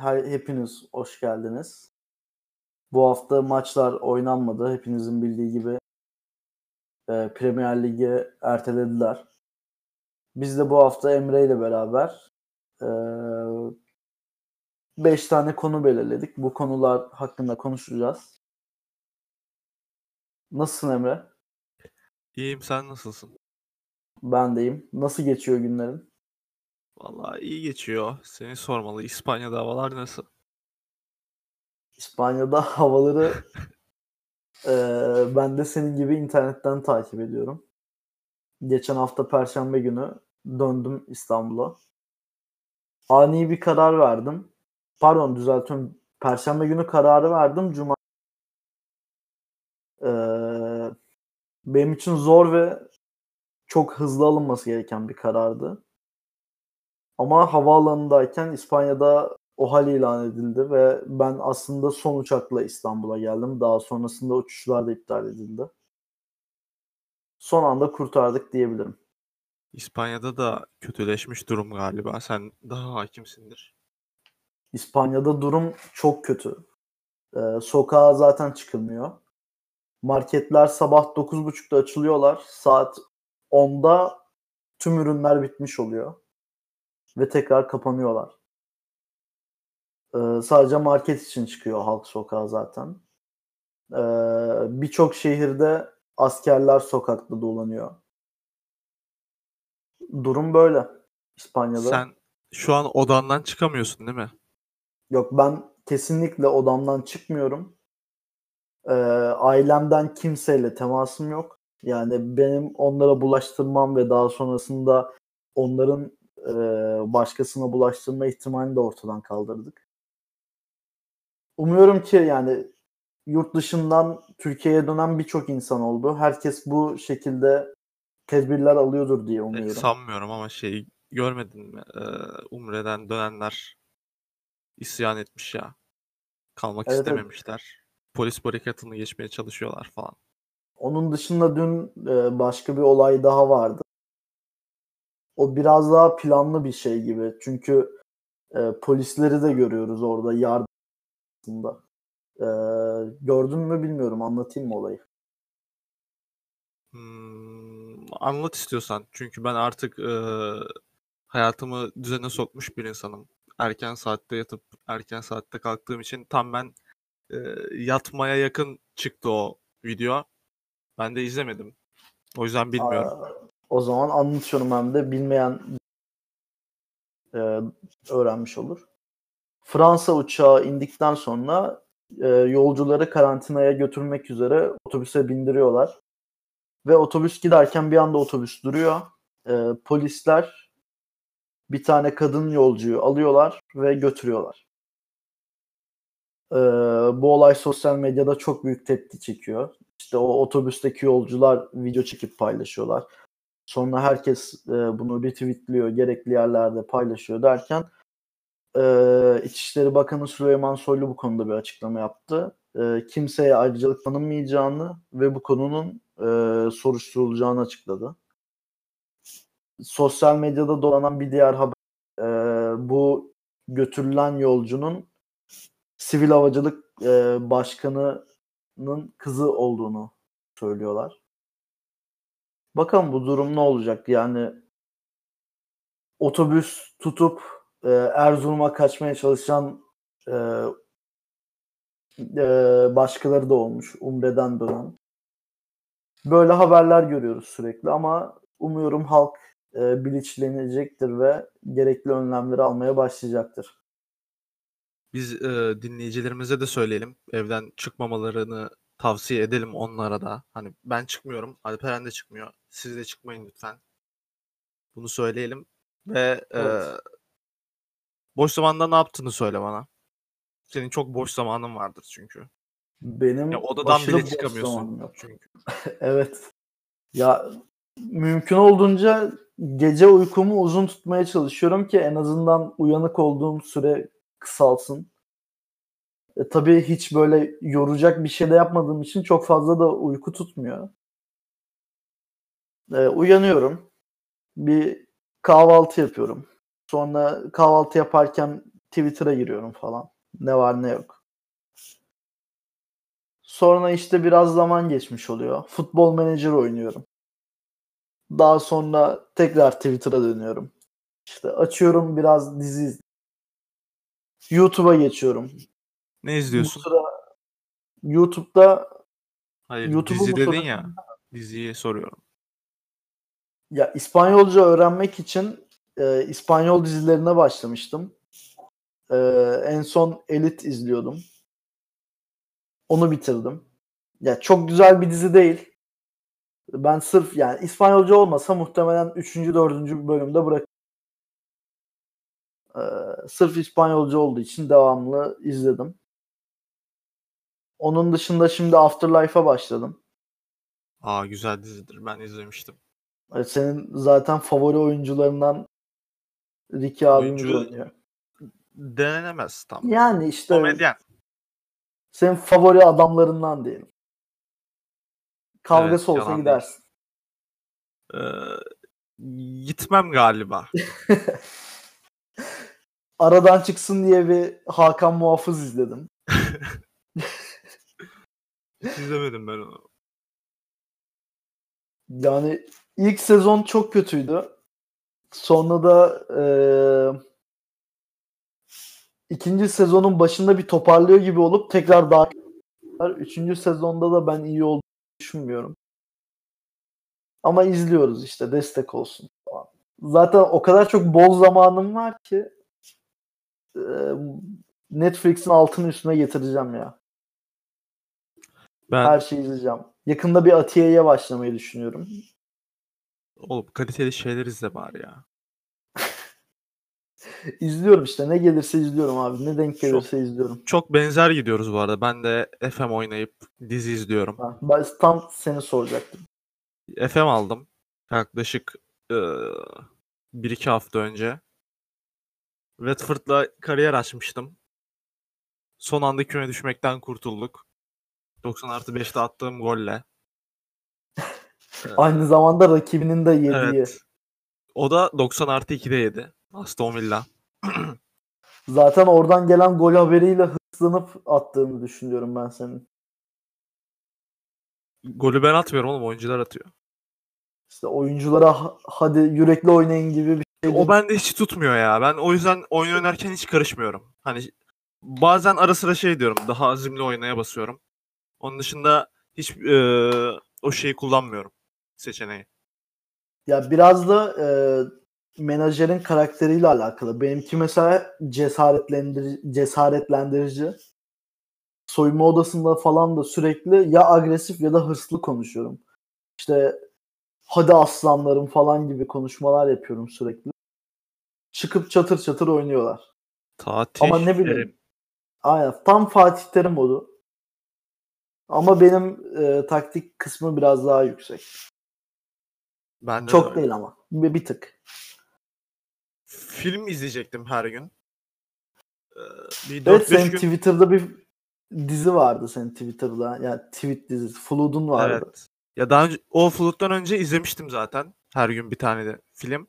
her, hepiniz hoş geldiniz. Bu hafta maçlar oynanmadı. Hepinizin bildiği gibi e, Premier Lig'i ertelediler. Biz de bu hafta Emre ile beraber 5 e, tane konu belirledik. Bu konular hakkında konuşacağız. Nasılsın Emre? İyiyim sen nasılsın? Ben deyim. Nasıl geçiyor günlerin? Vallahi iyi geçiyor. Seni sormalı. İspanya'da havalar nasıl? İspanya'da havaları e, ben de senin gibi internetten takip ediyorum. Geçen hafta Perşembe günü döndüm İstanbul'a. Ani bir karar verdim. Pardon düzeltiyorum. Perşembe günü kararı verdim. Cuma ee, benim için zor ve çok hızlı alınması gereken bir karardı. Ama havaalanındayken İspanya'da o hal ilan edildi ve ben aslında son uçakla İstanbul'a geldim. Daha sonrasında uçuşlar da iptal edildi. Son anda kurtardık diyebilirim. İspanya'da da kötüleşmiş durum galiba. Sen daha hakimsindir. İspanya'da durum çok kötü. Ee, sokağa zaten çıkılmıyor. Marketler sabah 9.30'da açılıyorlar. Saat 10'da tüm ürünler bitmiş oluyor. Ve tekrar kapanıyorlar. Ee, sadece market için çıkıyor halk sokağa zaten. Ee, Birçok şehirde askerler sokakta dolanıyor. Durum böyle İspanya'da. Sen şu an odandan çıkamıyorsun değil mi? Yok ben kesinlikle odamdan çıkmıyorum. Ee, ailemden kimseyle temasım yok. Yani benim onlara bulaştırmam ve daha sonrasında onların e, başkasına bulaştırma ihtimalini de ortadan kaldırdık. Umuyorum ki yani yurt dışından Türkiye'ye dönen birçok insan oldu. Herkes bu şekilde tedbirler alıyordur diye umuyorum. sanmıyorum ama şey görmedin mi? Ee, Umre'den dönenler isyan etmiş ya. Kalmak evet, istememişler. Evet. Polis barikatını geçmeye çalışıyorlar falan. Onun dışında dün e, başka bir olay daha vardı. O biraz daha planlı bir şey gibi. Çünkü e, polisleri de görüyoruz orada yardımda. E, gördün mü bilmiyorum. Anlatayım mı olayı? Hmm, anlat istiyorsan. Çünkü ben artık e, hayatımı düzene sokmuş bir insanım. Erken saatte yatıp erken saatte kalktığım için tam ben e, yatmaya yakın çıktı o video. Ben de izlemedim. O yüzden bilmiyorum. Aa, o zaman anlatıyorum hem de bilmeyen e, öğrenmiş olur. Fransa uçağı indikten sonra e, yolcuları karantinaya götürmek üzere otobüse bindiriyorlar. Ve otobüs giderken bir anda otobüs duruyor. E, polisler bir tane kadın yolcuyu alıyorlar ve götürüyorlar. E, bu olay sosyal medyada çok büyük tepki çekiyor. İşte o otobüsteki yolcular video çekip paylaşıyorlar. Sonra herkes e, bunu retweetliyor, gerekli yerlerde paylaşıyor derken e, İçişleri Bakanı Süleyman Soylu bu konuda bir açıklama yaptı. E, kimseye ayrıcalık tanınmayacağını ve bu konunun e, soruşturulacağını açıkladı. Sosyal medyada dolanan bir diğer haber e, bu götürülen yolcunun sivil havacılık e, başkanının kızı olduğunu söylüyorlar. Bakalım bu durum ne olacak? Yani otobüs tutup e, Erzurum'a kaçmaya çalışan e, e, başkaları da olmuş. Umre'den dönen. Böyle haberler görüyoruz sürekli ama umuyorum halk e, bilinçlenecektir ve gerekli önlemleri almaya başlayacaktır. Biz e, dinleyicilerimize de söyleyelim. Evden çıkmamalarını tavsiye edelim onlara da. Hani ben çıkmıyorum. Alperen de çıkmıyor. Siz de çıkmayın lütfen. Bunu söyleyelim. Ve evet. e, boş zamanda ne yaptığını söyle bana. Senin çok boş zamanın vardır çünkü. Benim ya odadan bile çıkamıyorsun çünkü. evet. Ya mümkün olduğunca gece uykumu uzun tutmaya çalışıyorum ki en azından uyanık olduğum süre kısalsın. E, tabii hiç böyle yoracak bir şey de yapmadığım için çok fazla da uyku tutmuyor. E, uyanıyorum. Bir kahvaltı yapıyorum. Sonra kahvaltı yaparken Twitter'a giriyorum falan. Ne var ne yok. Sonra işte biraz zaman geçmiş oluyor. Futbol Manager oynuyorum. Daha sonra tekrar Twitter'a dönüyorum. İşte açıyorum biraz dizi. YouTube'a geçiyorum. Ne Bu izliyorsun? sıra YouTube'da Hayır YouTube'u dizi dedin ya. Diziyi soruyorum. ya İspanyolca öğrenmek için e, İspanyol dizilerine başlamıştım. E, en son Elite izliyordum. Onu bitirdim. Ya çok güzel bir dizi değil. Ben sırf yani İspanyolca olmasa muhtemelen 3. 4. bölümde bırak. Ee, sırf İspanyolca olduğu için devamlı izledim. Onun dışında şimdi Afterlife'a başladım. Aa güzel dizidir. Ben izlemiştim. Ee, Senin zaten favori oyuncularından Ricky abimiz Oyuncu- oynuyor. Denenemez tam. Yani işte Komedyen. senin favori adamlarından diyelim. Kavgası Evet, olsa gidersin. Ee, gitmem galiba. Aradan çıksın diye bir Hakan Muhafız izledim. Hiç izlemedim ben onu. Yani ilk sezon çok kötüydü. Sonra da eee, ikinci sezonun başında bir toparlıyor gibi olup tekrar daha Üçüncü sezonda da ben iyi olduğunu düşünmüyorum. Ama izliyoruz işte destek olsun. Zaten o kadar çok bol zamanım var ki eee, Netflix'in altını üstüne getireceğim ya. Ben Her şeyi izleyeceğim. Yakında bir Atiye'ye başlamayı düşünüyorum. oğlum kaliteli şeyler izle bari ya. İzliyorum işte. Ne gelirse izliyorum abi. Ne denk Çok- gelirse izliyorum. Çok benzer gidiyoruz bu arada. Ben de FM oynayıp dizi izliyorum. Ha, ben tam seni soracaktım. FM aldım. Yaklaşık bir iki hafta önce. Watford'la kariyer açmıştım. Son anda küme düşmekten kurtulduk. 90 artı 5'te attığım golle. Aynı zamanda rakibinin de yediği. Evet. O da 90 artı 2'de yedi. Aston Villa. Zaten oradan gelen gol haberiyle hırslanıp attığını düşünüyorum ben senin. Golü ben atmıyorum oğlum oyuncular atıyor. İşte oyunculara "Ha- hadi yürekli oynayın gibi bir şey. O bende hiç tutmuyor ya. Ben o yüzden oyun oynarken hiç karışmıyorum. Hani bazen ara sıra şey diyorum. Daha azimli oynaya basıyorum. Onun dışında hiç eee, o şeyi kullanmıyorum. Seçeneği. Ya biraz da e, menajerin karakteriyle alakalı. Benimki mesela cesaretlendirici, cesaretlendirici. Soyunma odasında falan da sürekli ya agresif ya da hırslı konuşuyorum. İşte hadi aslanlarım falan gibi konuşmalar yapıyorum sürekli. Çıkıp çatır çatır oynuyorlar. Tatil. Ama ne bileyim. derim. Aynen. Tam Fatih Terim modu. Ama benim e, taktik kısmı biraz daha yüksek. Ben de Çok öyle. değil ama. Bir, bir tık. Film izleyecektim her gün. Eee, bir 4-5 Evet senin gün. Twitter'da bir dizi vardı senin Twitter'da. Yani tweet dizisi. Flood'un vardı. Evet. Ya daha önce o Flood'dan önce izlemiştim zaten. Her gün bir tane de film.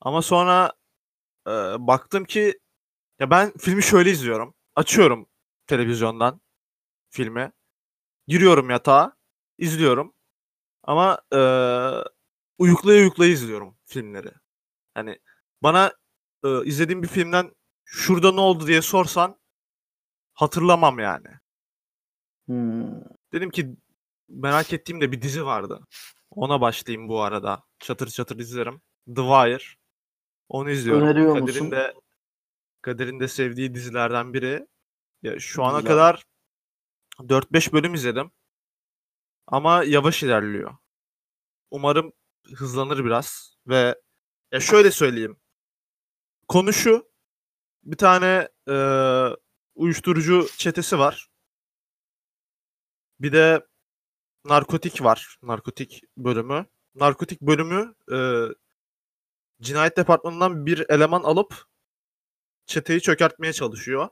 Ama sonra e, baktım ki ya ben filmi şöyle izliyorum. Açıyorum televizyondan filmi. Giriyorum yatağa, izliyorum. Ama e, uyuklaya uyuklaya izliyorum filmleri. Hani bana e, izlediğim bir filmden şurada ne oldu diye sorsan hatırlamam yani. Hmm. Dedim ki merak ettiğim de bir dizi vardı. Ona başlayayım bu arada. Çatır çatır izlerim. The Wire. Onu izliyorum. Öneriyor Kadir'in musun? de Kadir'in de sevdiği dizilerden biri. Ya şu ana Güzel. kadar 4-5 bölüm izledim. Ama yavaş ilerliyor. Umarım hızlanır biraz ve ya şöyle söyleyeyim. Konu şu. Bir tane eee, uyuşturucu çetesi var. Bir de narkotik var. Narkotik bölümü. Narkotik bölümü e, cinayet departmanından bir eleman alıp çeteyi çökertmeye çalışıyor.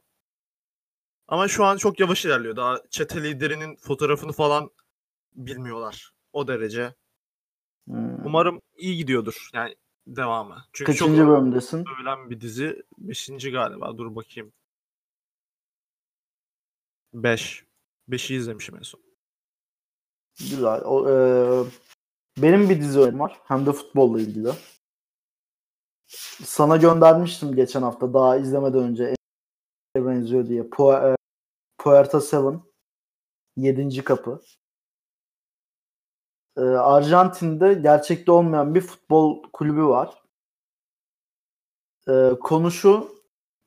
Ama şu an çok yavaş ilerliyor. Daha çete liderinin fotoğrafını falan bilmiyorlar. O derece. Hmm. Umarım iyi gidiyordur. Yani devamı. Çünkü Kaçıncı çok bölümdesin? övülen bir dizi. Beşinci galiba. Dur bakayım. Beş. Beşi izlemişim en son. Güzel. O, e, benim bir dizi önerim var. Hem de futbolla ilgili. Sana göndermiştim geçen hafta daha izlemeden önce benziyor diye. Pu- e, Puerta Seven. Yedinci kapı. E, Arjantin'de gerçekte olmayan bir futbol kulübü var. E, konu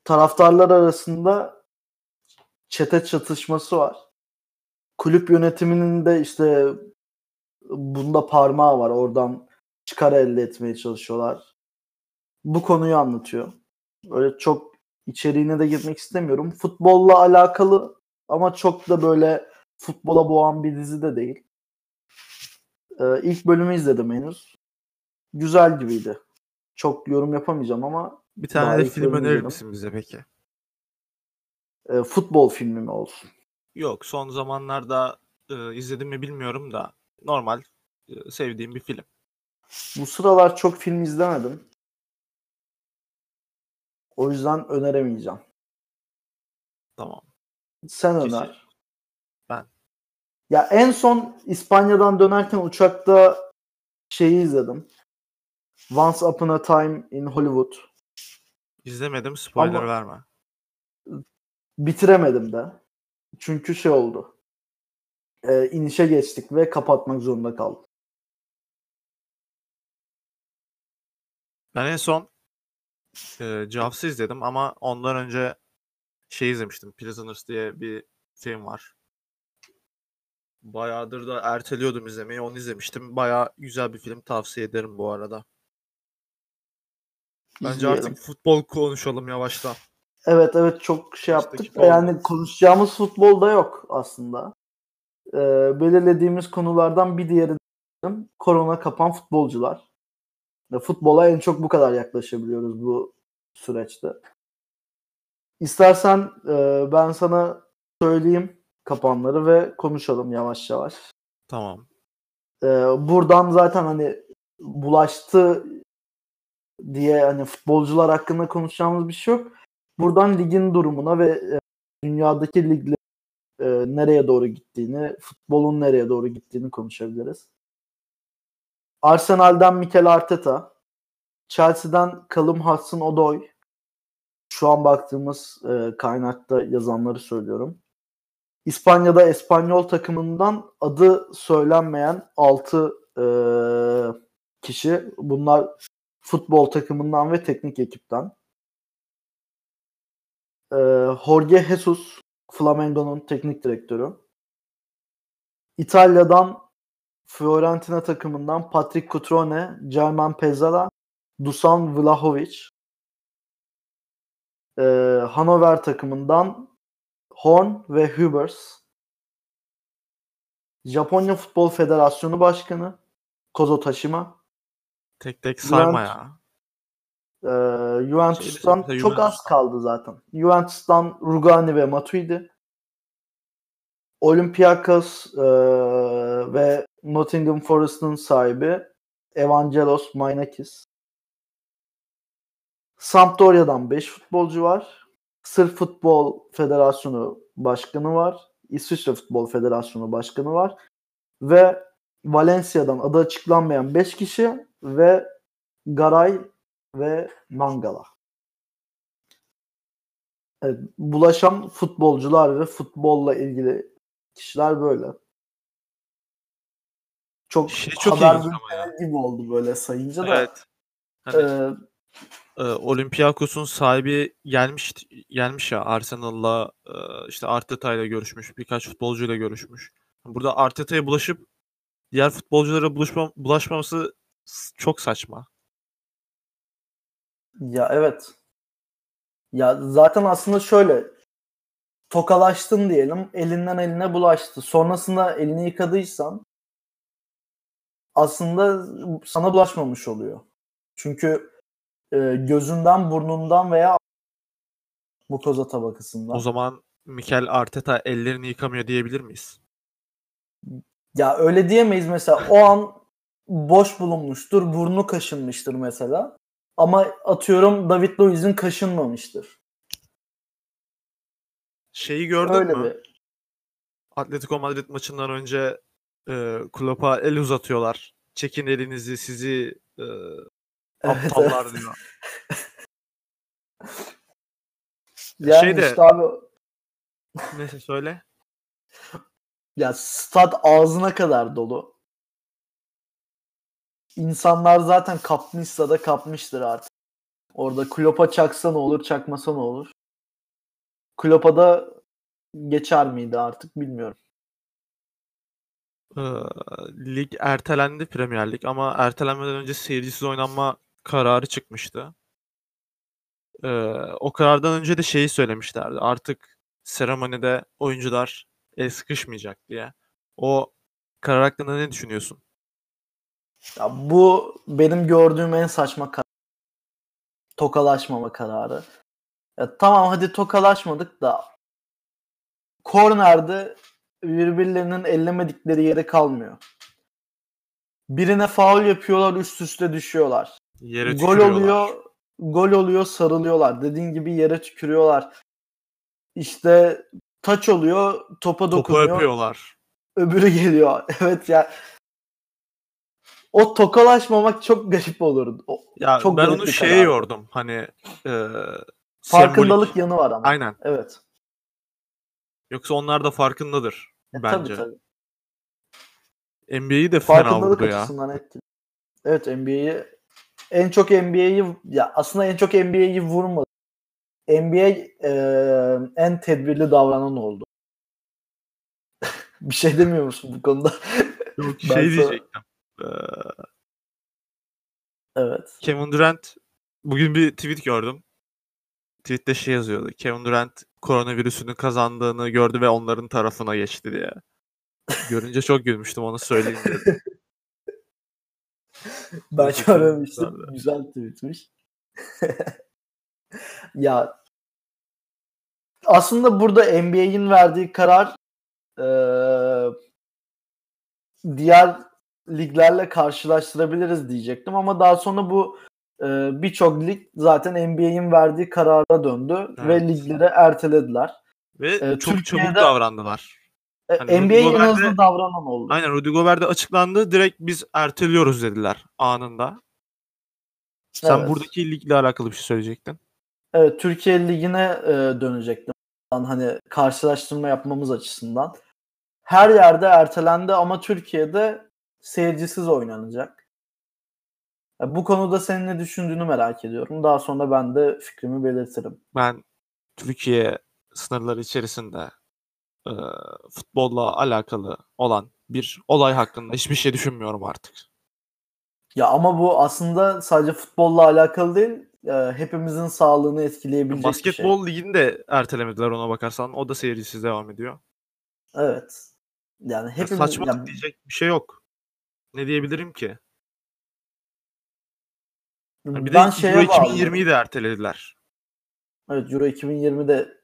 taraftarlar arasında çete çatışması var. Kulüp yönetiminin de işte bunda parmağı var. Oradan çıkar elde etmeye çalışıyorlar. Bu konuyu anlatıyor. Öyle çok içeriğine de girmek istemiyorum. Futbolla alakalı ama çok da böyle futbola boğan bir dizi de değil. Ee, ilk bölümü izledim henüz. Güzel gibiydi. Çok yorum yapamayacağım ama Bir tane de film önerir misin bize peki? e, futbol filmi mi olsun? Yok son zamanlarda e, izledim mi bilmiyorum da normal e, sevdiğim bir film. Bu sıralar çok film izlemedim. O yüzden öneremeyeceğim. Tamam. Sen Kesin. öner. Ben. Ya en son İspanya'dan dönerken uçakta şeyi izledim. Once Upon a Time in Hollywood. İzlemedim spoiler Ama- verme. Bitiremedim de. Çünkü şey oldu. Ee, inişe geçtik ve kapatmak zorunda kaldım. Ben en son e, Jaws'ı izledim ama ondan önce şey izlemiştim. Prisoners diye bir film var. Bayağıdır da erteliyordum izlemeyi. Onu izlemiştim. Bayağı güzel bir film. Tavsiye ederim bu arada. Bence İzleyelim. artık futbol konuşalım yavaştan. Evet evet çok şey yaptık. da Yani olmaz. konuşacağımız futbol da yok aslında. Ee, belirlediğimiz konulardan bir diğeri korona kapan futbolcular. Futbola en çok bu kadar yaklaşabiliyoruz bu süreçte. İstersen e, ben sana söyleyeyim kapanları ve konuşalım yavaş yavaş. Tamam. Ee, buradan zaten hani bulaştı diye hani futbolcular hakkında konuşacağımız bir şey yok. Buradan ligin durumuna ve e, dünyadaki ligle e, nereye doğru gittiğini, futbolun nereye doğru gittiğini konuşabiliriz. Arsenal'den Mikel Arteta, Chelsea'den Callum Hudson-Odoi. Şu an baktığımız e, kaynakta yazanları söylüyorum. İspanya'da Espanyol takımından adı söylenmeyen 6 kişi. Bunlar futbol takımından ve teknik ekipten. E, Jorge Jesus, Flamengo'nun teknik direktörü. İtalya'dan Fiorentina takımından Patrick Cutrone, German Pezzala, Dusan Vlahovic. E, Hannover takımından Horn ve Hubers. Japonya Futbol Federasyonu Başkanı Kozo Tashima. Tek tek sayma Juventus- ya. Ee, Juventus'tan Şeyde- çok az Juventus'tan. kaldı zaten. Juventus'tan Rugani ve Matuidi. Olympiakos ee, ve Nottingham Forest'ın sahibi Evangelos Mainakis. Sampdoria'dan 5 futbolcu var. Sırp Futbol Federasyonu Başkanı var. İsviçre Futbol Federasyonu Başkanı var. Ve Valencia'dan adı açıklanmayan 5 kişi ve Garay ve Mangala. Evet, bulaşan futbolcular ve futbolla ilgili kişiler böyle. Çok Şey çok haber gibi oldu böyle sayınca da. Evet. Hani Ee, e, Olympiakos'un sahibi gelmiş gelmiş ya Arsenal'la e, işte Arteta'yla görüşmüş. Birkaç futbolcuyla görüşmüş. Burada Arteta'ya bulaşıp diğer futbolculara bulaşma, bulaşmaması çok saçma. Ya evet. Ya zaten aslında şöyle tokalaştın diyelim elinden eline bulaştı. Sonrasında elini yıkadıysan aslında sana bulaşmamış oluyor. Çünkü e, gözünden, burnundan veya mukoza tabakasından. O zaman Mikel Arteta ellerini yıkamıyor diyebilir miyiz? Ya öyle diyemeyiz mesela o an boş bulunmuştur, burnu kaşınmıştır mesela. Ama atıyorum David Luiz'in kaşınmamıştır. Şeyi gördün Öyle mü? bir. Atletico Madrid maçından önce e, Klopp'a el uzatıyorlar. Çekin elinizi sizi e, aptallar evet. diyor. Yani Şey de- işte abi Neyse söyle. ya stat ağzına kadar dolu. İnsanlar zaten kapmışsa da kapmıştır artık. Orada Klopp'a çaksa ne olur, çakmasa ne olur. Klopp'a da geçer miydi artık bilmiyorum. Ee, lig ertelendi Premier Lig ama ertelenmeden önce seyircisiz oynanma kararı çıkmıştı. Ee, o karardan önce de şeyi söylemişlerdi. Artık seremonide oyuncular el sıkışmayacak diye. O karar hakkında ne düşünüyorsun? Ya bu benim gördüğüm en saçma karar. Tokalaşmama kararı. Ya tamam hadi tokalaşmadık da kornerde birbirlerinin ellemedikleri yere kalmıyor. Birine faul yapıyorlar üst üste düşüyorlar. Yere Gol oluyor, gol oluyor sarılıyorlar. Dediğin gibi yere tükürüyorlar. İşte taç oluyor, topa Topu dokunuyor. öpüyorlar. öbürü geliyor. Evet ya. O tokalaşmamak çok garip olurdu. O- Ya Çok ben onu şeye yordum. Hani e, Farkındalık sembolik. yanı var ama. Aynen. Evet. Yoksa onlar da farkındadır E, bence. Tabii tabii. NBA'yi de fena vurdu ya. etkili. Evet NBA'yi en çok NBA'yi ya aslında en çok NBA'yi vurmadı. NBA e, en tedbirli davranan oldu. bir şey demiyor musun bu konuda? Yok şey sana- diyecektim. Ee, Evet. Kevin Durant bugün bir tweet gördüm. Tweette şey yazıyordu. Kevin Durant koronavirüsünü kazandığını gördü ve onların tarafına geçti diye. Görünce çok gülmüştüm onu söyleyeyim dedim. Ben görmemiştim. Güzel tweetmiş. ya aslında burada NBA'in verdiği karar eee, diğer liglerle karşılaştırabiliriz diyecektim ama daha sonra bu eee, birçok lig zaten NBA'in verdiği karara döndü ve Evet. ligleri ertelediler. Ve Ee, çok çabuk davrandılar. E, Hani NBA en Gobert'de- hızlı davranan oldu. Aynen Rudy Gobert de açıklandı. Direkt biz erteliyoruz dediler anında. Sen Evet. buradaki ligle alakalı bir şey söyleyecektin. Evet, Türkiye Ligi'ne e, dönecektim. Hani karşılaştırma yapmamız açısından. Her yerde ertelendi ama Türkiye'de seyircisiz oynanacak. Bu konuda senin ne düşündüğünü merak ediyorum. Daha sonra ben de fikrimi belirtirim. Ben Türkiye sınırları içerisinde e, futbolla alakalı olan bir olay hakkında hiçbir şey düşünmüyorum artık. Ya ama bu aslında sadece futbolla alakalı değil, e, hepimizin sağlığını etkileyebilecek bir şey. Basketbol ligini de ertelemediler ona bakarsan. O da seyircisiz devam ediyor. Evet. Yani Ya hepimiz ya- diyecek bir şey yok. Ne diyebilirim ki? Ha, Bir de ben Euro şeye bağlıyorum. 2020'yi de ertelediler. Evet Euro 2020'de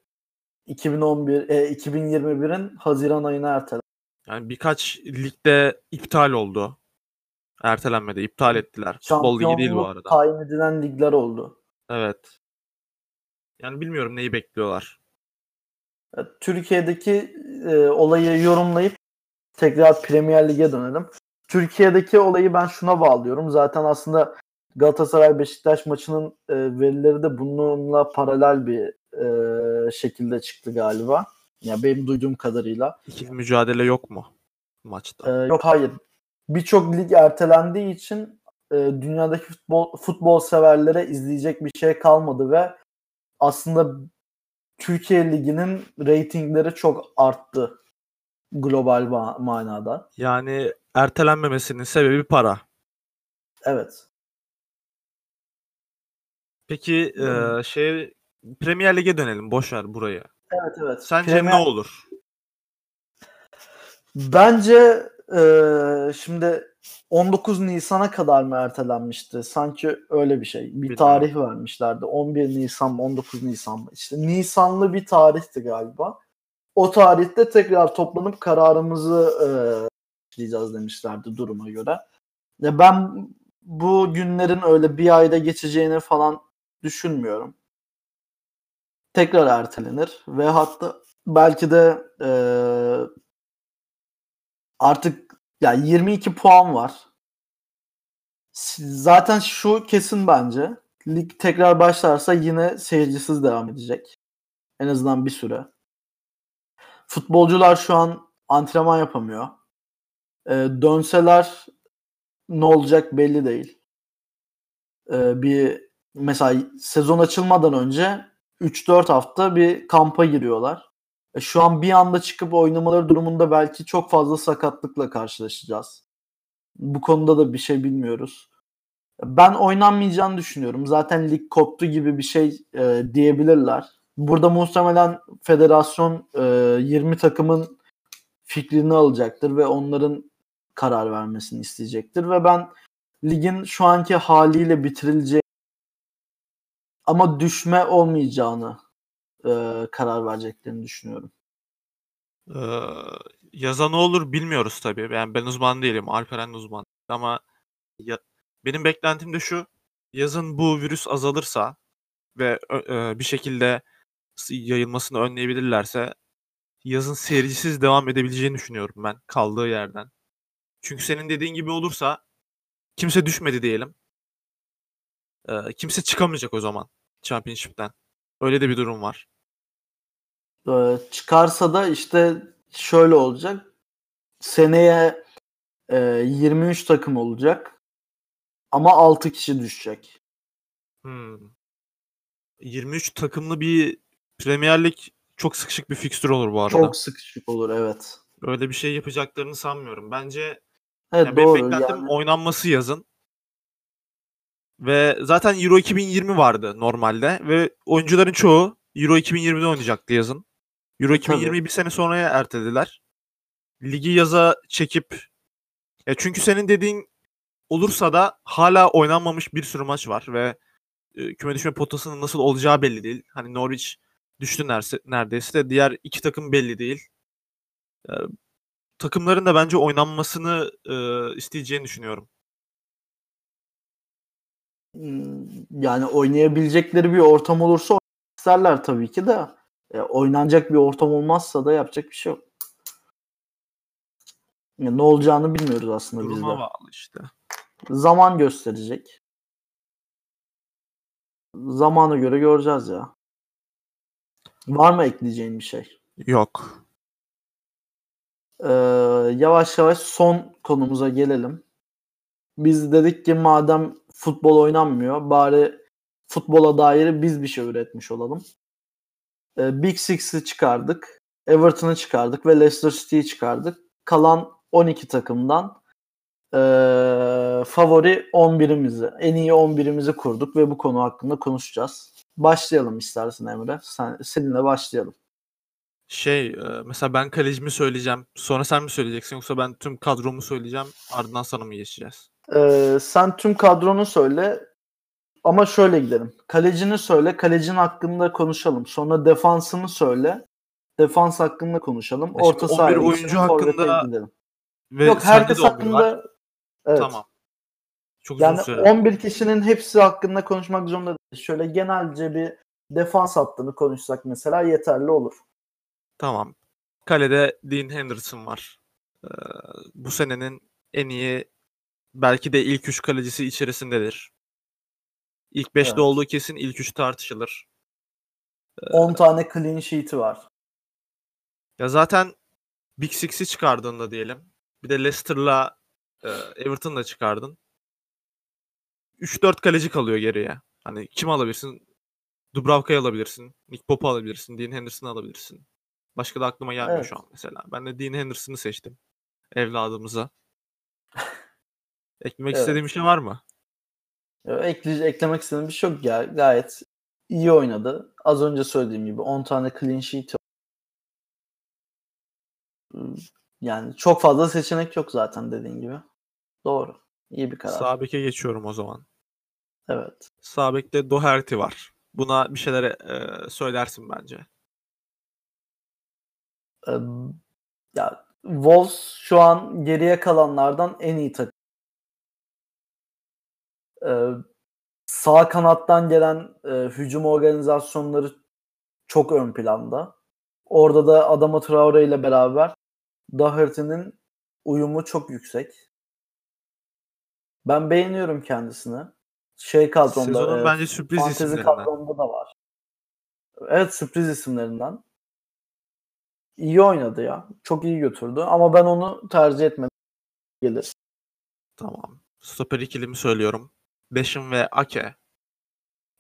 2011 e, 2021'in Haziran ayına ertelendi. Yani birkaç ligde iptal oldu. Ertelenmedi. iptal ettiler. Futbol ligi değil bu arada. tayin edilen ligler oldu. Evet. Yani bilmiyorum neyi bekliyorlar. E, Türkiye'deki e, olayı yorumlayıp tekrar Premier Lig'e dönelim. Türkiye'deki olayı ben şuna bağlıyorum. Zaten aslında Galatasaray Beşiktaş maçının e, verileri de bununla paralel bir e, şekilde çıktı galiba. Ya benim duyduğum kadarıyla. İkili mücadele yok mu maçta? Ee, yok hayır. Birçok lig ertelendiği için e, dünyadaki futbol futbol severlere izleyecek bir şey kalmadı ve aslında Türkiye liginin reytingleri çok arttı global ma- manada. Yani ertelenmemesinin sebebi para. Evet. Peki eee, şey Premier Lig'e dönelim. Boş ver burayı. Evet evet. Sence Premier- ne olur? Bence e, şimdi 19 Nisan'a kadar mı ertelenmişti? Sanki öyle bir şey. Bir Bilmiyorum. tarih vermişlerdi. 11 Nisan mı 19 Nisan mı? İşte Nisanlı bir tarihti galiba. O tarihte tekrar toplanıp kararımızı e, diyeceğiz demişlerdi duruma göre. Ya ben bu günlerin öyle bir ayda geçeceğini falan düşünmüyorum. Tekrar ertelenir ve hatta belki de e, artık ya yani 22 puan var. Zaten şu kesin bence. Lig tekrar başlarsa yine seyircisiz devam edecek. En azından bir süre. Futbolcular şu an antrenman yapamıyor. Ee, dönseler ne olacak belli değil. Ee, bir mesela sezon açılmadan önce 3-4 hafta bir kampa giriyorlar. E, şu an bir anda çıkıp oynamaları durumunda belki çok fazla sakatlıkla karşılaşacağız. Bu konuda da bir şey bilmiyoruz. Ben oynanmayacağını düşünüyorum. Zaten lig koptu gibi bir şey e, diyebilirler. Burada muhtemelen federasyon e, 20 takımın fikrini alacaktır ve onların karar vermesini isteyecektir ve ben ligin şu anki haliyle bitirileceği ama düşme olmayacağını e, karar vereceklerini düşünüyorum. Ee, yaza ne olur bilmiyoruz tabii. Yani ben uzman değilim. Alperen uzman. Ama ya, benim beklentim de şu. Yazın bu virüs azalırsa ve e, bir şekilde yayılmasını önleyebilirlerse yazın seyircisiz devam edebileceğini düşünüyorum ben kaldığı yerden. Çünkü senin dediğin gibi olursa kimse düşmedi diyelim. Ee, kimse çıkamayacak o zaman Championship'ten. Öyle de bir durum var. Ee, çıkarsa da işte şöyle olacak. Seneye e, 23 takım olacak. Ama 6 kişi düşecek. Hmm. 23 takımlı bir Premier Lig çok sıkışık bir fikstür olur bu arada. Çok sıkışık olur evet. Öyle bir şey yapacaklarını sanmıyorum. Bence evet, yani doğru, benim beklentim yani... oynanması yazın. Ve zaten Euro 2020 vardı normalde ve oyuncuların çoğu Euro 2020'de oynayacaktı yazın. Euro 2020'yi bir sene sonraya ertelediler. Ligi yaza çekip e çünkü senin dediğin olursa da hala oynanmamış bir sürü maç var ve e, küme düşme potasının nasıl olacağı belli değil. Hani Norwich düştü neredeyse de diğer iki takım belli değil. E, takımların da bence oynanmasını e, isteyeceğini düşünüyorum. Yani oynayabilecekleri bir ortam olursa isterler tabii ki de. E, oynanacak bir ortam olmazsa da yapacak bir şey yok. Yani ne olacağını bilmiyoruz aslında Duruma biz de. bağlı işte. Zaman gösterecek. Zamana göre göreceğiz ya. Var mı ekleyeceğin bir şey? Yok. Ee, yavaş yavaş son konumuza gelelim. Biz dedik ki madem futbol oynanmıyor bari futbola dair biz bir şey üretmiş olalım. Ee, Big Six'i çıkardık. Everton'ı çıkardık ve Leicester City'yi çıkardık. Kalan 12 takımdan e, favori 11'imizi, en iyi 11'imizi kurduk ve bu konu hakkında konuşacağız. Başlayalım istersen Emre. Sen, seninle başlayalım. Şey mesela ben kalecimi söyleyeceğim. Sonra sen mi söyleyeceksin yoksa ben tüm kadromu söyleyeceğim. Ardından sana mı geçeceğiz? Ee, sen tüm kadronu söyle. Ama şöyle gidelim. Kalecini söyle. Kalecinin hakkında konuşalım. Sonra defansını söyle. Defans hakkında konuşalım. Ya Orta şimdi saha 11 oyuncu hakkında gidelim. ve Yok herkes de 11 hakkında evet. Tamam. Çok Yani uzun süre. 11 kişinin hepsi hakkında konuşmak zorunda değil. Şöyle genelce bir defans hattını konuşsak mesela yeterli olur. Tamam. Kalede Dean Henderson var. Ee, bu senenin en iyi belki de ilk 3 kalecisi içerisindedir. İlk 5'te Evet. olduğu kesin ilk 3 tartışılır. 10 tane clean sheet'i var. Ya zaten Big Six'i çıkardığında diyelim. Bir de Leicester'la e, Everton'la çıkardın. 3-4 kaleci kalıyor geriye. Hani kim alabilirsin? Dubravka'yı alabilirsin. Nick Pope'u alabilirsin. Dean Henderson'ı alabilirsin. Başka da aklıma gelmiyor Evet. şu an mesela. Ben de Dean Henderson'ı seçtim. Evladımıza. Eklemek Evet. istediğim bir şey var mı? Ekle, eklemek istediğim bir şey yok ya. Gayet iyi oynadı. Az önce söylediğim gibi 10 tane clean sheet yani çok fazla seçenek yok zaten dediğin gibi. Doğru. İyi bir karar. Sağ beke geçiyorum o zaman. Evet. Sağ bekte Doherty var. Buna bir şeyler e, söylersin bence. Ee, ya Wolves şu an geriye kalanlardan en iyi takım. Ee, sağ kanattan gelen e, hücum organizasyonları çok ön planda. Orada da Adama Traore ile beraber Doherty'nin uyumu çok yüksek. Ben beğeniyorum kendisini. Şey kadronda, Sezonun e, bence sürpriz isimlerinden. kadronda da var. Evet sürpriz isimlerinden. İyi oynadı ya. Çok iyi götürdü ama ben onu tercih etmedim. Gelir. Tamam. Stoper ikilimi söylüyorum. Beşim ve Ake.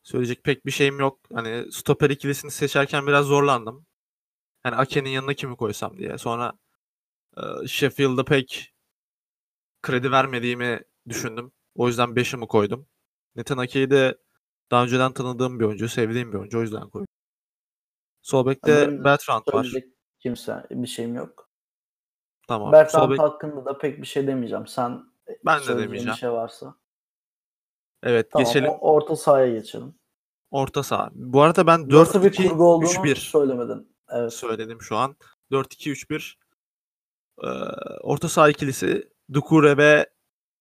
Söyleyecek pek bir şeyim yok. Hani stoper ikilisini seçerken biraz zorlandım. Hani Ake'nin yanına kimi koysam diye. Sonra e, Sheffield'a pek kredi vermediğimi düşündüm. O yüzden Beşim'i koydum. Nathan Ake'yi de daha önceden tanıdığım bir oyuncu, sevdiğim bir oyuncu. O yüzden koydum. Sol bekte Benim Bertrand var. Kimse bir şeyim yok. Tamam. Bertrand bek- hakkında da pek bir şey demeyeceğim. Sen ben de demeyeceğim. bir şey varsa. Evet Tamam geçelim. orta sahaya geçelim. Orta saha. Bu arada ben Nasıl bir kurgu olduğunu 4-2-3-1 söylemedin. Evet. söyledim şu an. 4-2-3-1. Ee, orta saha ikilisi Dukure ve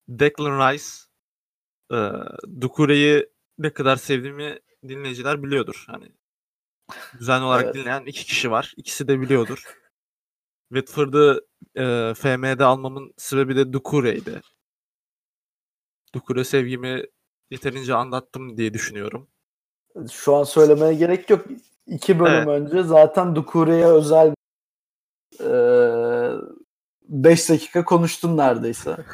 Declan Rice. Ee, Dukure'yi ne kadar sevdiğimi dinleyiciler biliyordur. Hani düzenli olarak Evet. dinleyen iki kişi var. İkisi de biliyordur. Watford'ı e, FM'de almamın sebebi de Dukure'ydi. Dukure sevgimi yeterince anlattım diye düşünüyorum. Şu an söylemeye gerek yok. İki bölüm Evet. önce zaten Dukure'ye özel 5 dakika konuştun neredeyse.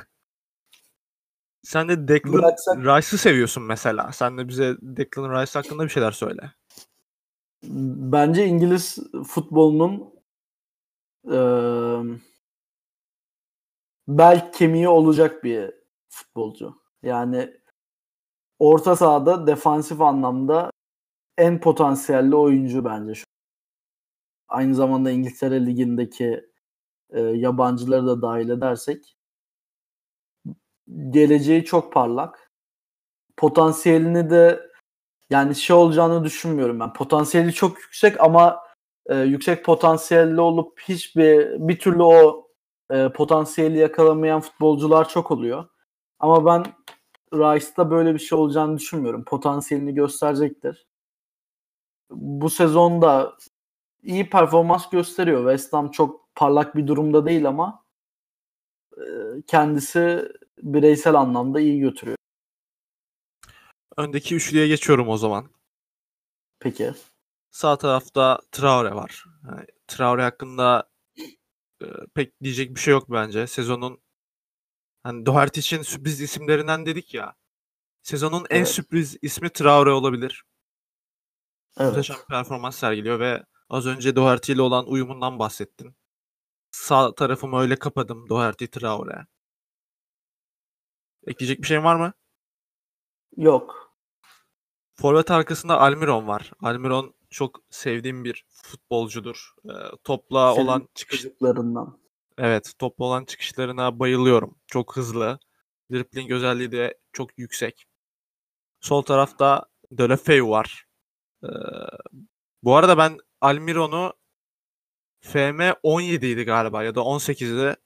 Sen de Declan Bıraksak- Rice'ı seviyorsun mesela. Sen de bize Declan Rice hakkında bir şeyler söyle. Bence İngiliz futbolunun eee bel kemiği olacak bir futbolcu. Yani orta sahada defansif anlamda en potansiyelli oyuncu bence şu. Aynı zamanda İngiltere Ligi'ndeki e, yabancıları da dahil edersek geleceği çok parlak. Potansiyelini de yani şey olacağını düşünmüyorum ben. Potansiyeli çok yüksek ama e, yüksek potansiyelli olup hiçbir bir türlü o e, potansiyeli yakalamayan futbolcular çok oluyor. Ama ben Rice'da böyle bir şey olacağını düşünmüyorum. Potansiyelini gösterecektir. Bu sezonda iyi performans gösteriyor. West Ham çok parlak bir durumda değil ama e, kendisi bireysel anlamda iyi götürüyor. Öndeki üçlüye geçiyorum o zaman. Peki. Sağ tarafta Traore var. Yani Traore hakkında e, pek diyecek bir şey yok bence. Sezonun hani Doherty için sürpriz isimlerinden dedik ya. Sezonun en Evet. sürpriz ismi Traore olabilir. Evet. Muhteşem performans sergiliyor ve az önce Doherty ile olan uyumundan bahsettin. Sağ tarafımı öyle kapadım Doherty Traore. Ekleyecek bir şeyin var mı? Yok. Forvet arkasında Almiron var. Almiron çok sevdiğim bir futbolcudur. Ee, topla Senin olan çıkış Çocuklarından. Evet, topla olan çıkışlarına bayılıyorum. Çok hızlı. Dribbling özelliği de çok yüksek. Sol tarafta Delefeu var. Ee, bu arada ben Almiron'u FM 17 idi galiba ya da 18'de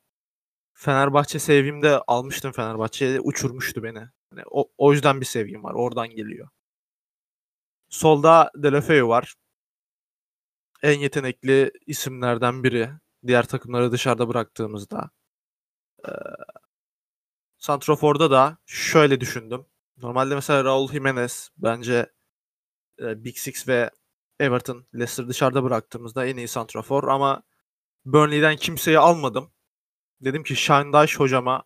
Fenerbahçe sevgimde almıştım Fenerbahçe'ye uçurmuştu beni. Hani o, o yüzden bir sevgim var. Oradan geliyor. Solda Delefeu var. En yetenekli isimlerden biri. Diğer takımları dışarıda bıraktığımızda. Ee, Santrofor'da da şöyle düşündüm. Normalde mesela Raul Jimenez bence e, Big Six ve Everton, Leicester dışarıda bıraktığımızda en iyi santrafor ama Burnley'den kimseyi almadım. Dedim ki Dash hocama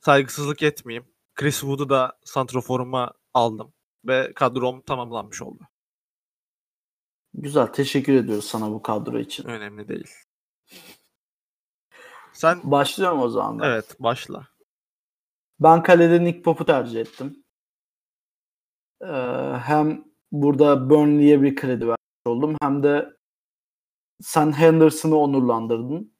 saygısızlık etmeyeyim. Chris Wood'u da santraforuma aldım ve kadrom tamamlanmış oldu. Güzel. Teşekkür ediyoruz sana bu kadro için. Önemli değil. Sen Başlıyorum o zaman. ben. evet başla. Ben kalede Nick Pop'u tercih ettim. Ee, hem burada Burnley'e bir kredi vermiş oldum hem de sen Henderson'ı onurlandırdın.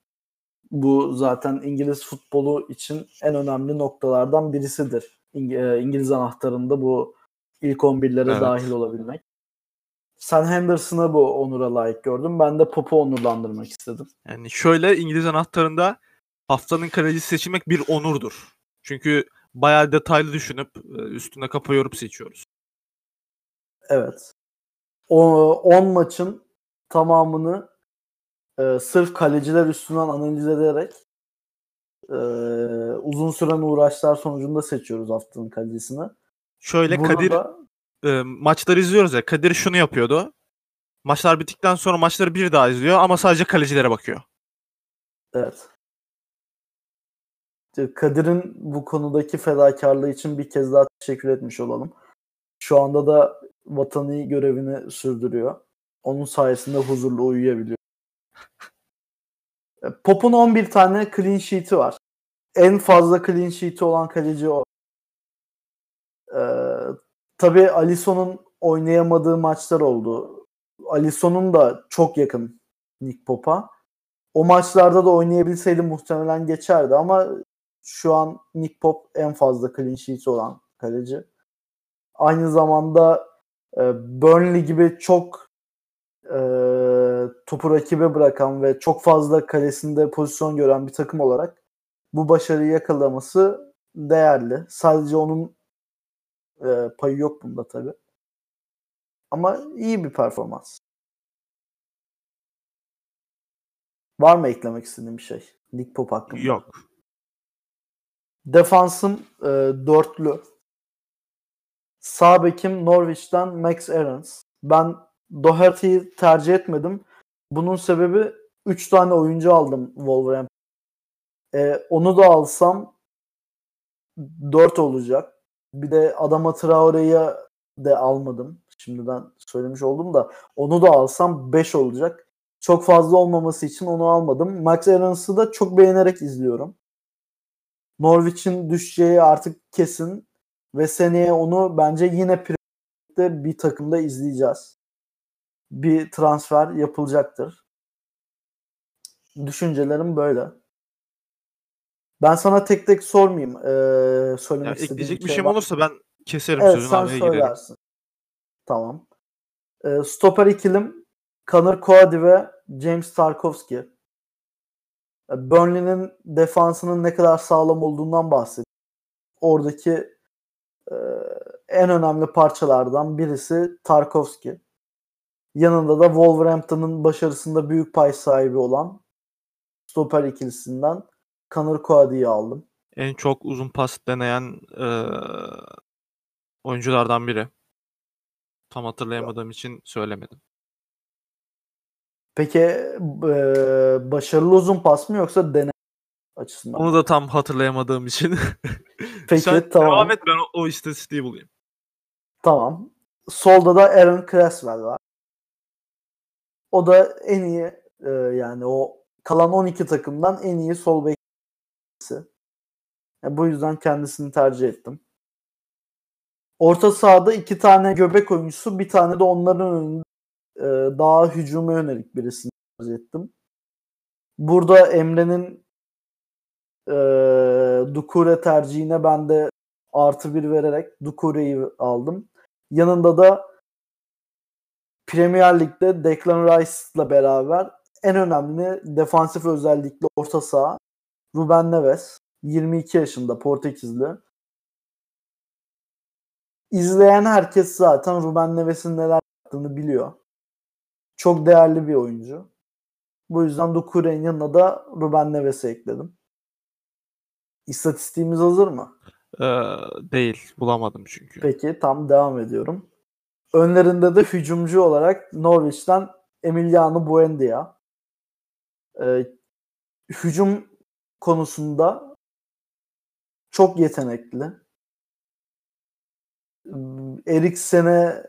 Bu zaten İngiliz futbolu için en önemli noktalardan birisidir. İng- e, İngiliz anahtarında bu ilk 11'lere Evet. dahil olabilmek. Sen Henderson'ı bu onura layık gördün. Ben de Pop'u onurlandırmak istedim. Yani şöyle İngiliz anahtarında haftanın kalecisi seçilmek bir onurdur. Çünkü bayağı detaylı düşünüp e, üstüne kafa yorup seçiyoruz. Evet. O 10 maçın tamamını e, sırf kaleciler üstünden analiz ederek e, uzun süren uğraşlar sonucunda seçiyoruz haftanın kalecisini. Şöyle Burada Kadir da- e, maçları izliyoruz ya. Kadir şunu yapıyordu. Maçlar bittikten sonra maçları bir daha izliyor ama sadece kalecilere bakıyor. Evet. Kadir'in bu konudaki fedakarlığı için bir kez daha teşekkür etmiş olalım. Şu anda da vatani görevini sürdürüyor. Onun sayesinde huzurlu uyuyabiliyor. E, Pop'un 11 tane clean sheet'i var. En fazla clean sheet'i olan kaleci o. Ee, tabii Alisson'un oynayamadığı maçlar oldu. Alisson'un da çok yakın Nick Pop'a. O maçlarda da oynayabilseydi muhtemelen geçerdi ama şu an Nick Pop en fazla clean sheet olan kaleci. Aynı zamanda e, Burnley gibi çok e, topu rakibe bırakan ve çok fazla kalesinde pozisyon gören bir takım olarak bu başarıyı yakalaması değerli. Sadece onun e, payı yok bunda tabii. Ama iyi bir performans. Var mı eklemek istediğin bir şey? Nick Pop hakkında. Yok. Defansım e, dörtlü. Sağ bekim Norwich'ten Max Aarons. Ben Doherty'yi tercih etmedim. Bunun sebebi 3 tane oyuncu aldım Wolverhampton. E, onu da alsam 4 olacak. Bir de Adama Traore'yi de almadım. Şimdiden söylemiş oldum da onu da alsam 5 olacak. Çok fazla olmaması için onu almadım. Max Aarons'ı da çok beğenerek izliyorum. Norwich'in düşeceği artık kesin ve seneye onu bence yine Premier Lig'de bir takımda izleyeceğiz. Bir transfer yapılacaktır. Düşüncelerim böyle. Ben sana tek tek sormayayım. Ee, söylemek Ya, istediğim ekleyecek bir şey şeyim var. olursa ben keserim Evet sözünü sen söylersin. Tamam. Ee, stoper ikilim Conor Coady ve James Tarkovski. Ee, Burnley'nin defansının ne kadar sağlam olduğundan bahsediyor. Oradaki e, en önemli parçalardan birisi Tarkovski. Yanında da Wolverhampton'ın başarısında büyük pay sahibi olan stoper ikilisinden Conor Coady'yi aldım. En çok uzun pas deneyen e, oyunculardan biri. Tam hatırlayamadığım için söylemedim. Peki e, başarılı uzun pas mı yoksa deneme açısından? Onu da tam hatırlayamadığım için. Peki Sen tamam. devam et ben o, o istatistiği bulayım. Tamam. Solda da Aaron Creswell var. O da en iyi e, yani o kalan 12 takımdan en iyi sol bekçisi. E, bu yüzden kendisini tercih ettim. Orta sahada iki tane göbek oyuncusu, bir tane de onların önünde e, daha hücuma yönelik birisini tercih ettim. Burada Emre'nin e, Dukure tercihine ben de artı bir vererek Dukure'yi aldım. Yanında da Premier Lig'de Declan Rice'la beraber en önemli defansif özellikli orta saha Ruben Neves. 22 yaşında Portekizli. İzleyen herkes zaten Ruben Neves'in neler yaptığını biliyor. Çok değerli bir oyuncu. Bu yüzden Dukure'nin yanına da Ruben Neves'i ekledim. İstatistiğimiz hazır mı? Ee, değil. Bulamadım çünkü. Peki tam devam ediyorum. Önlerinde de hücumcu olarak Norwich'ten Emiliano Buendia. Ee, hücum konusunda çok yetenekli. Eriksen'e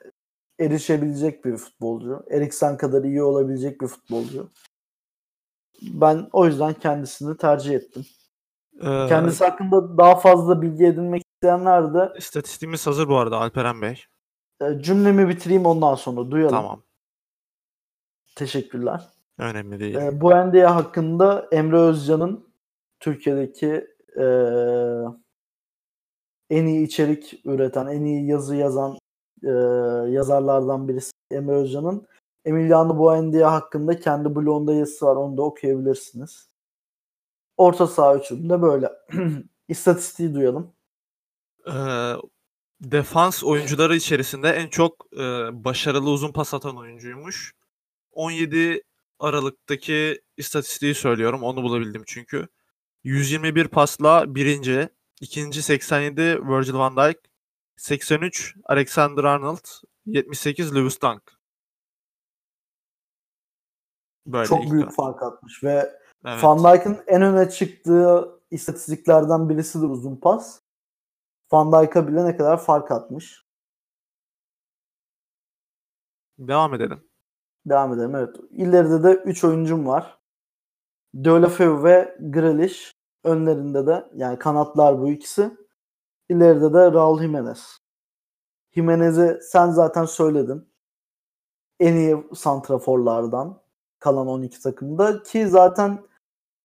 erişebilecek bir futbolcu. Eriksen kadar iyi olabilecek bir futbolcu. Ben o yüzden kendisini tercih ettim. Ee, Kendisi hakkında daha fazla bilgi edinmek isteyenler de İstatistiğimiz hazır bu arada Alperen Bey. e, cümlemi bitireyim ondan sonra duyalım. Tamam. Teşekkürler. Önemli değil. E, bu Endia hakkında Emre Özcan'ın Türkiye'deki e, en iyi içerik üreten, en iyi yazı yazan e, yazarlardan birisi Emre Özcan'ın Emiliano Buendia hakkında kendi blogunda yazısı var. Onu da okuyabilirsiniz. Orta saha üçünde böyle. İstatistiği duyalım. Eee, defans oyuncuları içerisinde en çok, eee, başarılı uzun pas atan oyuncuymuş. 17 Aralık'taki istatistiği söylüyorum, onu bulabildim çünkü. 121 pasla 1'inci, 2'nci 87 Virgil van Dijk, 83 Alexander Arnold, 78 Lewis Dunk. Böyle Çok büyük dört. fark atmış ve Evet. Van Dijk'ın en öne çıktığı istatistiklerden birisidir uzun pas. Van Dijk'a bile ne kadar fark atmış. Devam edelim. Devam edelim evet. İleride de 3 oyuncum var. Deulofeu ve Grealish. Önlerinde de yani kanatlar bu ikisi. İleride de Raul Jimenez. Jimenez'i sen zaten söyledin. En iyi santraforlardan kalan 12 takımda ki zaten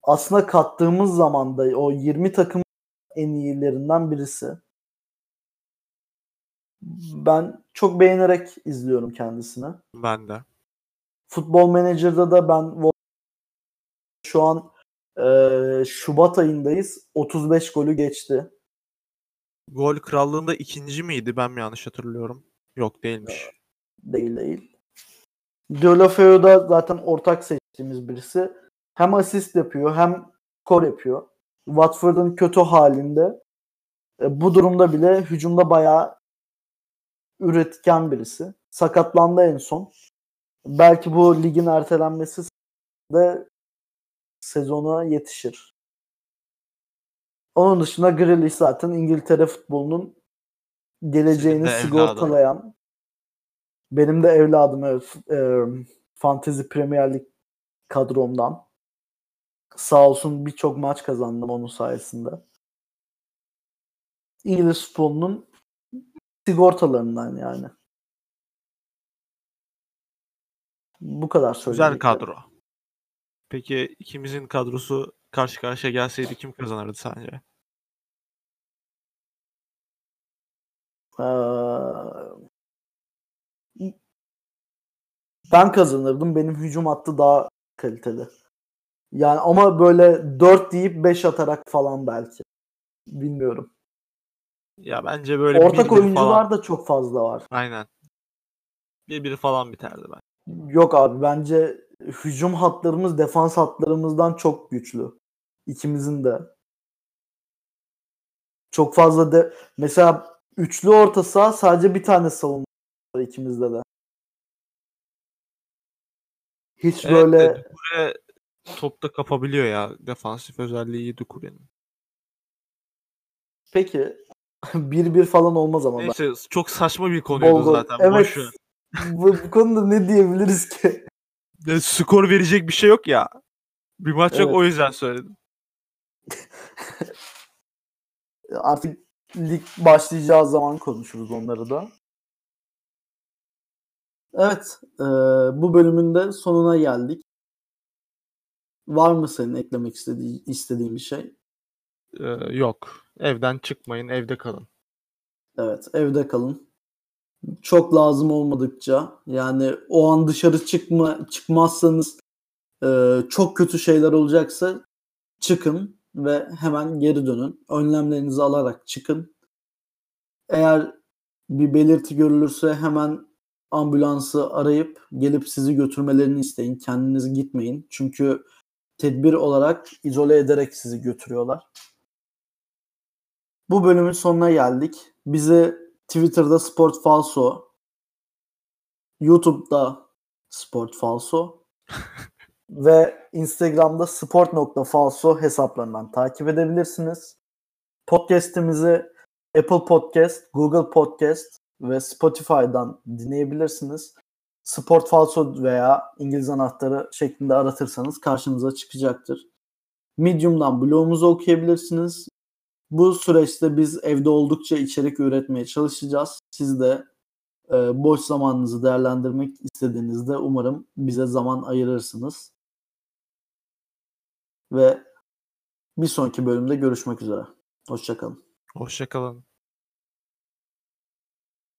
aslında kattığımız zaman da o 20 takım en iyilerinden birisi. Ben çok beğenerek izliyorum kendisini. Ben de. Futbol Manager'da da ben şu an e, Şubat ayındayız. 35 golü geçti. Gol krallığında ikinci miydi? Ben mi yanlış hatırlıyorum? Yok değilmiş. Değil değil. Deulofeu da zaten ortak seçtiğimiz birisi. Hem asist yapıyor hem skor yapıyor. Watford'un kötü halinde e, bu durumda bile hücumda bayağı üretken birisi. Sakatlandı en son. Belki bu ligin ertelenmesi de sezona yetişir. Onun dışında Grealish zaten İngiltere futbolunun geleceğini Senin sigortalayan benim de evladım evet, e, Fantasy Premier Lig kadromdan. Sağ olsun birçok maç kazandım onun sayesinde. İngiliz futbolunun sigortalarından yani. Bu kadar Güzel söyleyeceklerim. kadro. Peki ikimizin kadrosu karşı karşıya gelseydi kim kazanırdı sence? Ee, ben kazanırdım. Benim hücum hattı daha kaliteli. Yani ama böyle 4 deyip 5 atarak falan belki. Bilmiyorum. Ya bence böyle Ortak 1-1 oyuncular falan. da çok fazla var. Aynen. Bir bir falan biterdi ben. Yok abi bence hücum hatlarımız defans hatlarımızdan çok güçlü. İkimizin de. Çok fazla de mesela üçlü orta saha sadece bir tane savunma var ikimizde de. Hiç Evet böyle Doucouré topta kapabiliyor ya. Defansif özelliği iyi Doucouré'nin. peki 1-1 falan olmaz ama ben. Neyse çok saçma bir konuydu gol. zaten. Evet. Bu, bu konuda ne diyebiliriz ki? Ya, skor verecek bir şey yok ya. Bir maç yok Evet. o yüzden söyledim. Artık lig başlayacağı zaman konuşuruz onları da. Evet, e, bu bölümün de sonuna geldik. Var mı senin eklemek istediği, istediğin bir şey? Ee, yok. Evden çıkmayın, evde kalın. Evet, evde kalın. Çok lazım olmadıkça yani o an dışarı çıkma çıkmazsanız e, çok kötü şeyler olacaksa çıkın ve hemen geri dönün. Önlemlerinizi alarak çıkın. Eğer bir belirti görülürse hemen ambulansı arayıp gelip sizi götürmelerini isteyin. Kendiniz gitmeyin. Çünkü tedbir olarak izole ederek sizi götürüyorlar. Bu bölümün sonuna geldik. Bizi Twitter'da Sport Falso, YouTube'da Sport Falso ve Instagram'da sport.falso hesaplarından takip edebilirsiniz. Podcast'imizi Apple Podcast, Google Podcast ve Spotify'dan dinleyebilirsiniz. Sport Falso veya İngiliz anahtarı şeklinde aratırsanız karşınıza çıkacaktır. Medium'dan blogumuzu okuyabilirsiniz. Bu süreçte biz evde oldukça içerik üretmeye çalışacağız. Siz de e, boş zamanınızı değerlendirmek istediğinizde umarım bize zaman ayırırsınız. Ve bir sonraki bölümde görüşmek üzere. Hoşçakalın. Hoşçakalın.